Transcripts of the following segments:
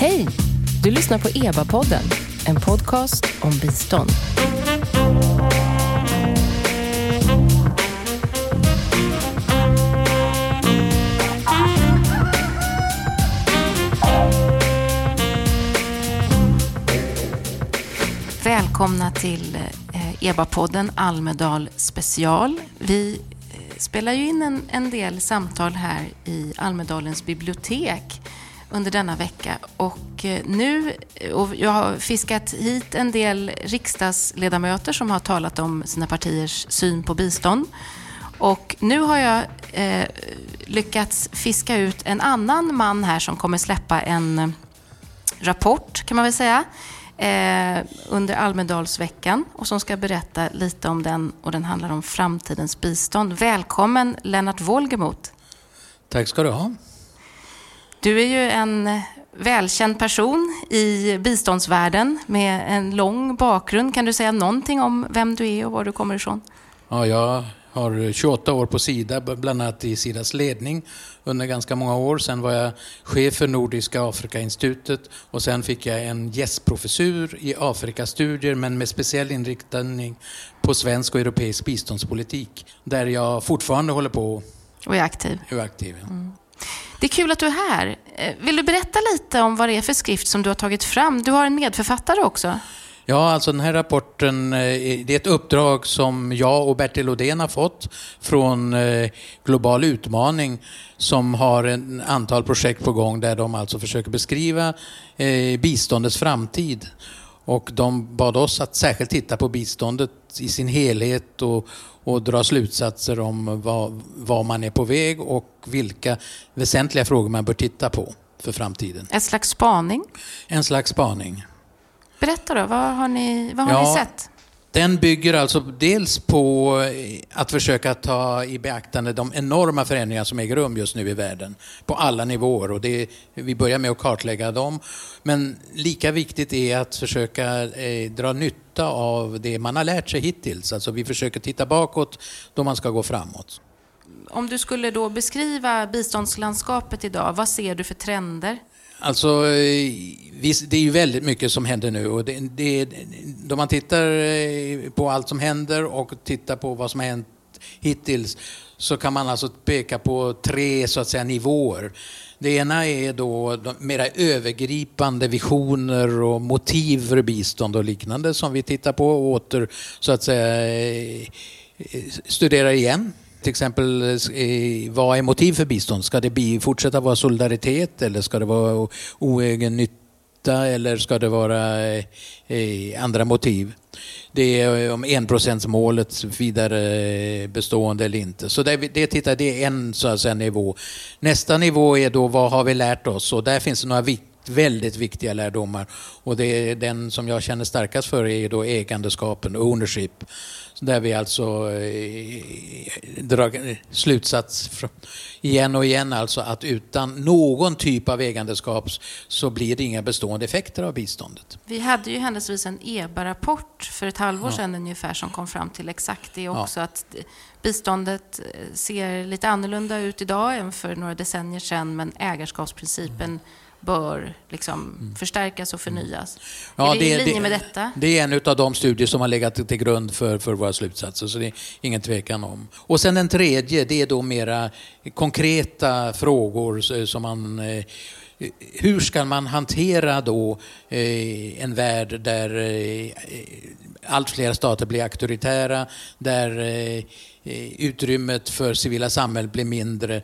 Hej! Du lyssnar på EBA-podden, en podcast om bistånd. Välkomna till eh, EBA-podden Almedal special. Vi eh, spelar ju in en, en del samtal här i Almedalens bibliotek under denna vecka. Och eh, nu, och jag har fiskat hit en del riksdagsledamöter som har talat om sina partiers syn på bistånd. Och nu har jag eh, lyckats fiska ut en annan man här som kommer släppa en eh, rapport, kan man väl säga, eh, under Almedalsveckan och som ska berätta lite om den och den handlar om framtidens bistånd. Välkommen Lennart Wolgemot. Tack ska du ha. Du är ju en välkänd person i biståndsvärlden med en lång bakgrund. Kan du säga någonting om vem du är och var du kommer ifrån? Ja, jag har 28 år på Sida, bland annat i Sidas ledning under ganska många år. Sen var jag chef för Nordiska Afrikainstitutet och sen fick jag en gästprofessur i Afrikastudier men med speciell inriktning på svensk och europeisk biståndspolitik där jag fortfarande håller på och är aktiv. Är aktiv ja. mm. Det är kul att du är här. Eh, vill du berätta lite om vad det är för skrift som du har tagit fram? Du har en medförfattare också. Ja, alltså den här rapporten, eh, det är ett uppdrag som jag och Bertil Odén har fått från eh, Global Utmaning som har ett antal projekt på gång där de alltså försöker beskriva biståndets framtid. Och de bad oss att särskilt titta på biståndet i sin helhet och, och dra slutsatser om vad, vad man är på väg och vilka väsentliga frågor man bör titta på för framtiden. En slags spaning? En slags spaning. Berätta då, vad har ni, vad har ja, ni sett? Den bygger alltså dels på eh, att försöka ta i beaktande de enorma förändringar som äger rum just nu i världen på alla nivåer. Och det, vi börjar med att kartlägga dem. Men lika viktigt är att försöka eh, dra nytta av det man har lärt sig hittills. Alltså vi försöker titta bakåt då man ska gå framåt. Om du skulle då beskriva biståndslandskapet idag, vad ser du för trender? Alltså, eh, det är ju väldigt mycket som händer nu och det, det, då man tittar eh, på allt som händer och tittar på vad som har hänt hittills så kan man alltså peka på tre så att säga nivåer. Det ena är då de mera övergripande visioner och motiv för bistånd och liknande som vi tittar på och åter så att säga eh, studerar igen. Till exempel, eh, vad är motiv för bistånd? Ska det bli, fortsätta vara solidaritet eller ska det vara oegen nytta eller ska det vara eh, eh andra motiv? Det är eh, om enprocentsmålet vidare bestående eller inte. Så det, det, tittar, det är en så att säga, nivå. Nästa nivå är då vad har vi lärt oss? Och där finns det några väldigt viktiga lärdomar. Och det är den som jag känner starkast för är då ägandeskapen, ownership. Där vi alltså eh, drar slutsats igen och igen alltså att utan någon typ av ägandeskap så blir det inga bestående effekter av biståndet. Vi hade ju händelsevis en EBA-rapport för ett halvår ja. sedan ungefär som kom fram till exakt det också. Ja. Att biståndet eh, ser lite annorlunda ut idag än för några decennier sedan men ägarskapsprincipen mm bör liksom mm. förstärkas och förnyas. Ja, är det, det i linje det, med detta? Det är en av de studier som har legat till grund för, för våra slutsatser, så det är ingen tvekan om. Och sen den tredje, det är då mera konkreta frågor som man eh, hur ska man hantera då eh, en värld där eh, allt fler stater blir auktoritära, där utrymmet för civila samhällen blir mindre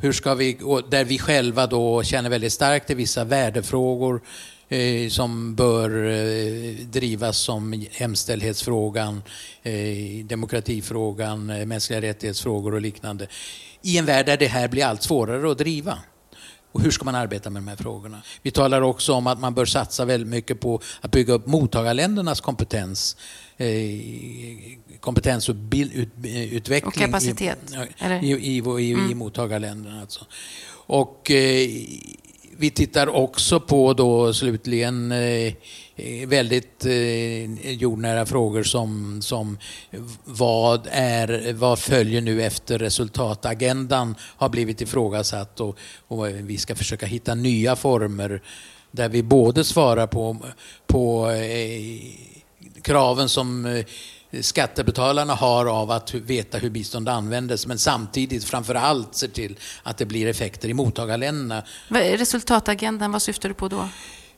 hur ska vi, där vi själva då känner väldigt starkt i vissa värdefrågor eh, som bör eh, drivas som jämställdhetsfrågan, eh, demokratifrågan, eh, mänskliga rättighetsfrågor och liknande. I en värld där det här blir allt svårare att driva. Och hur ska man arbeta med de här frågorna? Vi talar också om att man bör satsa väldigt mycket på att bygga upp mottagarländernas kompetens kompetensutveckling och kapacitet, i, i, i, i, mm. i mottagarländerna. Alltså. Och eh, vi tittar också på då slutligen eh, eh, väldigt eh, jordnära frågor som, som vad, är, vad följer nu efter resultatagendan har blivit ifrågasatt och, och eh, vi ska försöka hitta nya former där vi både svarar på, på eh, kraven som eh, skattebetalarna har av att veta hur bistånd användes men samtidigt framför allt ser till att det blir effekter i mottagarländerna. Resultatagendan, vad syftar du på då?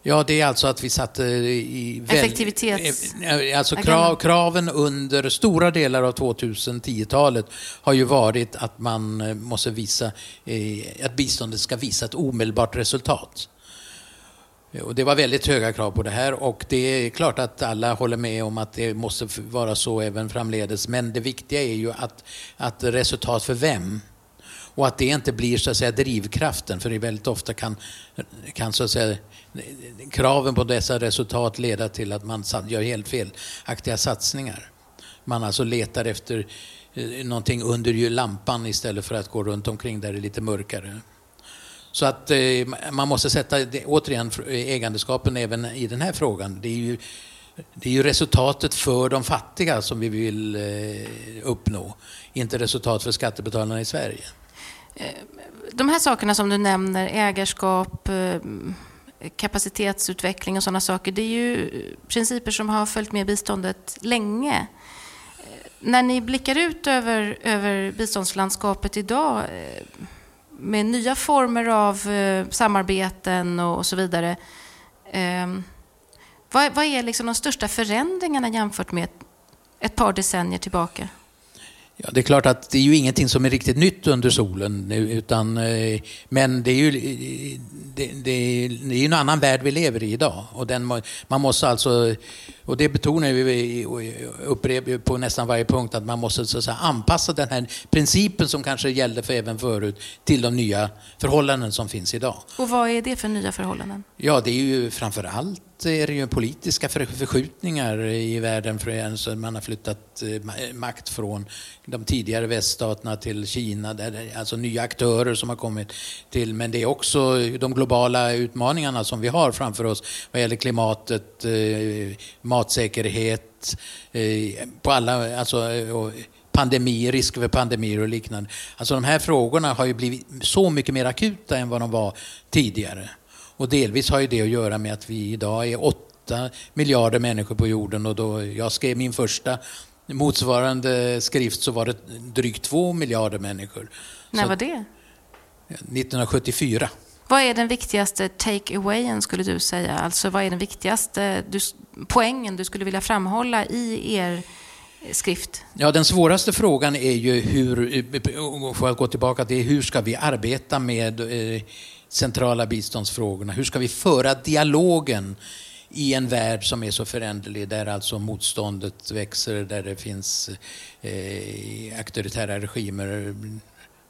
Ja, det är alltså att vi satte i... Effektivitets... Alltså krav, kraven under stora delar av 2010-talet har ju varit att man måste visa eh, att biståndet ska visa ett omedelbart resultat. Eh, och det var väldigt höga krav på det här och det är klart att alla håller med om att det måste vara så även framledes. Men det viktiga är ju att, att resultat för vem? Och att det inte blir så att säga drivkraften, för det väldigt ofta kan, kan så att säga, kraven på dessa resultat leda till att man gör helt felaktiga satsningar. Man alltså letar efter eh, någonting under lampan istället för att gå runt omkring där det är lite mörkare. Så att eh, man måste sätta, återigen, ägandeskapen även i den här frågan. Det är ju, det är ju resultatet för de fattiga som vi vill eh, uppnå, inte resultat för skattebetalarna i Sverige. Eh, de här sakerna som du nämner, ägarskap, eh, kapacitetsutveckling och sådana saker, det är ju principer som har följt med biståndet länge. Eh, när ni blickar ut över, över biståndslandskapet idag, med nya former av eh, samarbeten och, och, så vidare. Eh, vad, vad, är liksom de största förändringarna jämfört med ett, ett par decennier tillbaka? Ja, det är klart att det är ju ingenting som är riktigt nytt under solen. Utan, eh, men det är ju det, det, det är en annan värld vi lever i idag. Och den, man måste alltså, och det betonar vi upprepar på nästan varje punkt, att man måste så säga, anpassa den här principen som kanske gällde för även förut till de nya förhållanden som finns idag. Och vad är det för nya förhållanden? Ja, det är ju framför allt är det ju politiska förskjutningar i världen. För man har flyttat eh, eh, makt från de tidigare väststaterna till Kina. Alltså nya aktörer som har kommit till. Men det är också de globala utmaningarna som vi har framför oss vad gäller klimatet, eh, matsäkerhet, på alla, alltså, pandemier, risk för pandemier och liknande. Alltså de här frågorna har ju blivit så mycket mer akuta än vad de var tidigare. Och delvis har ju det att göra med att vi idag är åtta miljarder människor på jorden och då jag skrev min första motsvarande skrift så var det drygt två miljarder människor. När var det? 1974. Vad är den viktigaste take-awayen skulle du säga? Alltså vad är den viktigaste du, poängen du skulle vilja framhålla i er skrift? Ja, den svåraste frågan är ju hur, får jag gå tillbaka till, hur ska vi arbeta med eh, centrala biståndsfrågorna? Hur ska vi föra dialogen i en värld som är så föränderlig, där alltså motståndet växer, där det finns eh, auktoritära regimer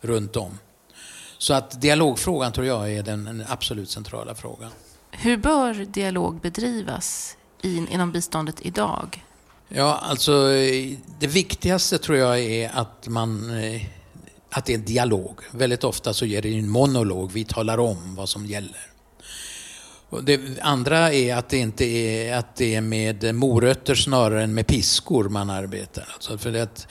runt om. Så att dialogfrågan tror jag är den absolut centrala frågan. Hur bör dialog bedrivas in, inom biståndet idag? Ja, alltså eh, det viktigaste tror jag är att man eh, att det är en dialog. Väldigt ofta så är det en monolog, vi talar om vad som gäller. Och det andra är att det inte är, att det är med morötter snarare än med piskor man arbetar. Alltså för att,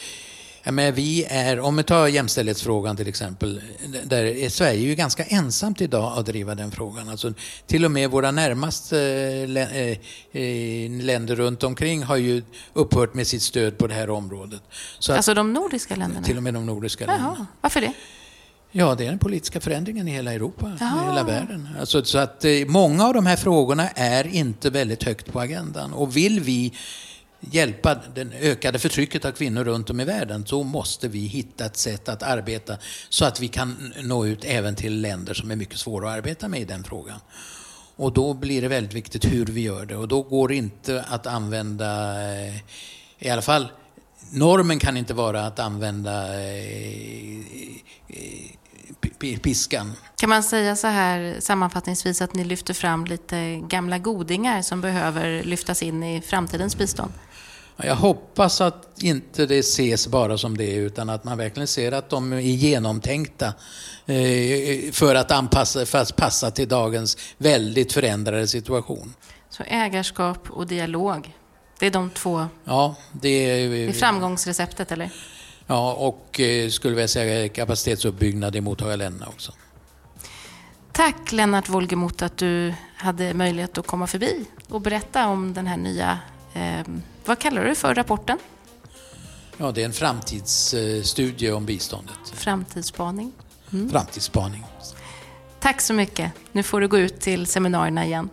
Ja, men vi är, om vi tar jämställdhetsfrågan till exempel, där är Sverige ju ganska ensamt idag att driva den frågan. Alltså, till och med våra närmaste eh, eh, länder runt omkring har ju upphört med sitt stöd på det här området. Så alltså de nordiska länderna? Till och med de nordiska Jaha. länderna. Varför det? Ja, det är den politiska förändringen i hela Europa, Jaha. i hela världen. Alltså, så att eh, många av de här frågorna är inte väldigt högt på agendan. Och vill vi hjälpa det ökade förtrycket av kvinnor runt om i världen så måste vi hitta ett sätt att arbeta så att vi kan nå ut även till länder som är mycket svåra att arbeta med i den frågan. Och då blir det väldigt viktigt hur vi gör det och då går det inte att använda, eh, i alla fall normen kan inte vara att använda eh, eh, piskan. Kan man säga så här sammanfattningsvis att ni lyfter fram lite gamla godingar som behöver lyftas in i framtidens bistånd? Jag hoppas att inte det ses bara som det utan att man verkligen ser att de är genomtänkta eh, för att anpassa, för att passa till dagens väldigt förändrade situation. Så ägarskap och dialog, det är de två... Ja, det är... Det är framgångsreceptet, eller? Ja, och eh, skulle jag säga kapacitetsuppbyggnad i mottagarländerna också. Tack Lennart Wolgemot att du hade möjlighet att komma förbi och berätta om den här nya, eh, vad kallar du för rapporten? Ja, det är en framtidsstudie om biståndet. Framtidsspaning. Mm. Framtidsspaning. Tack så mycket. Nu får du gå ut till seminarierna igen.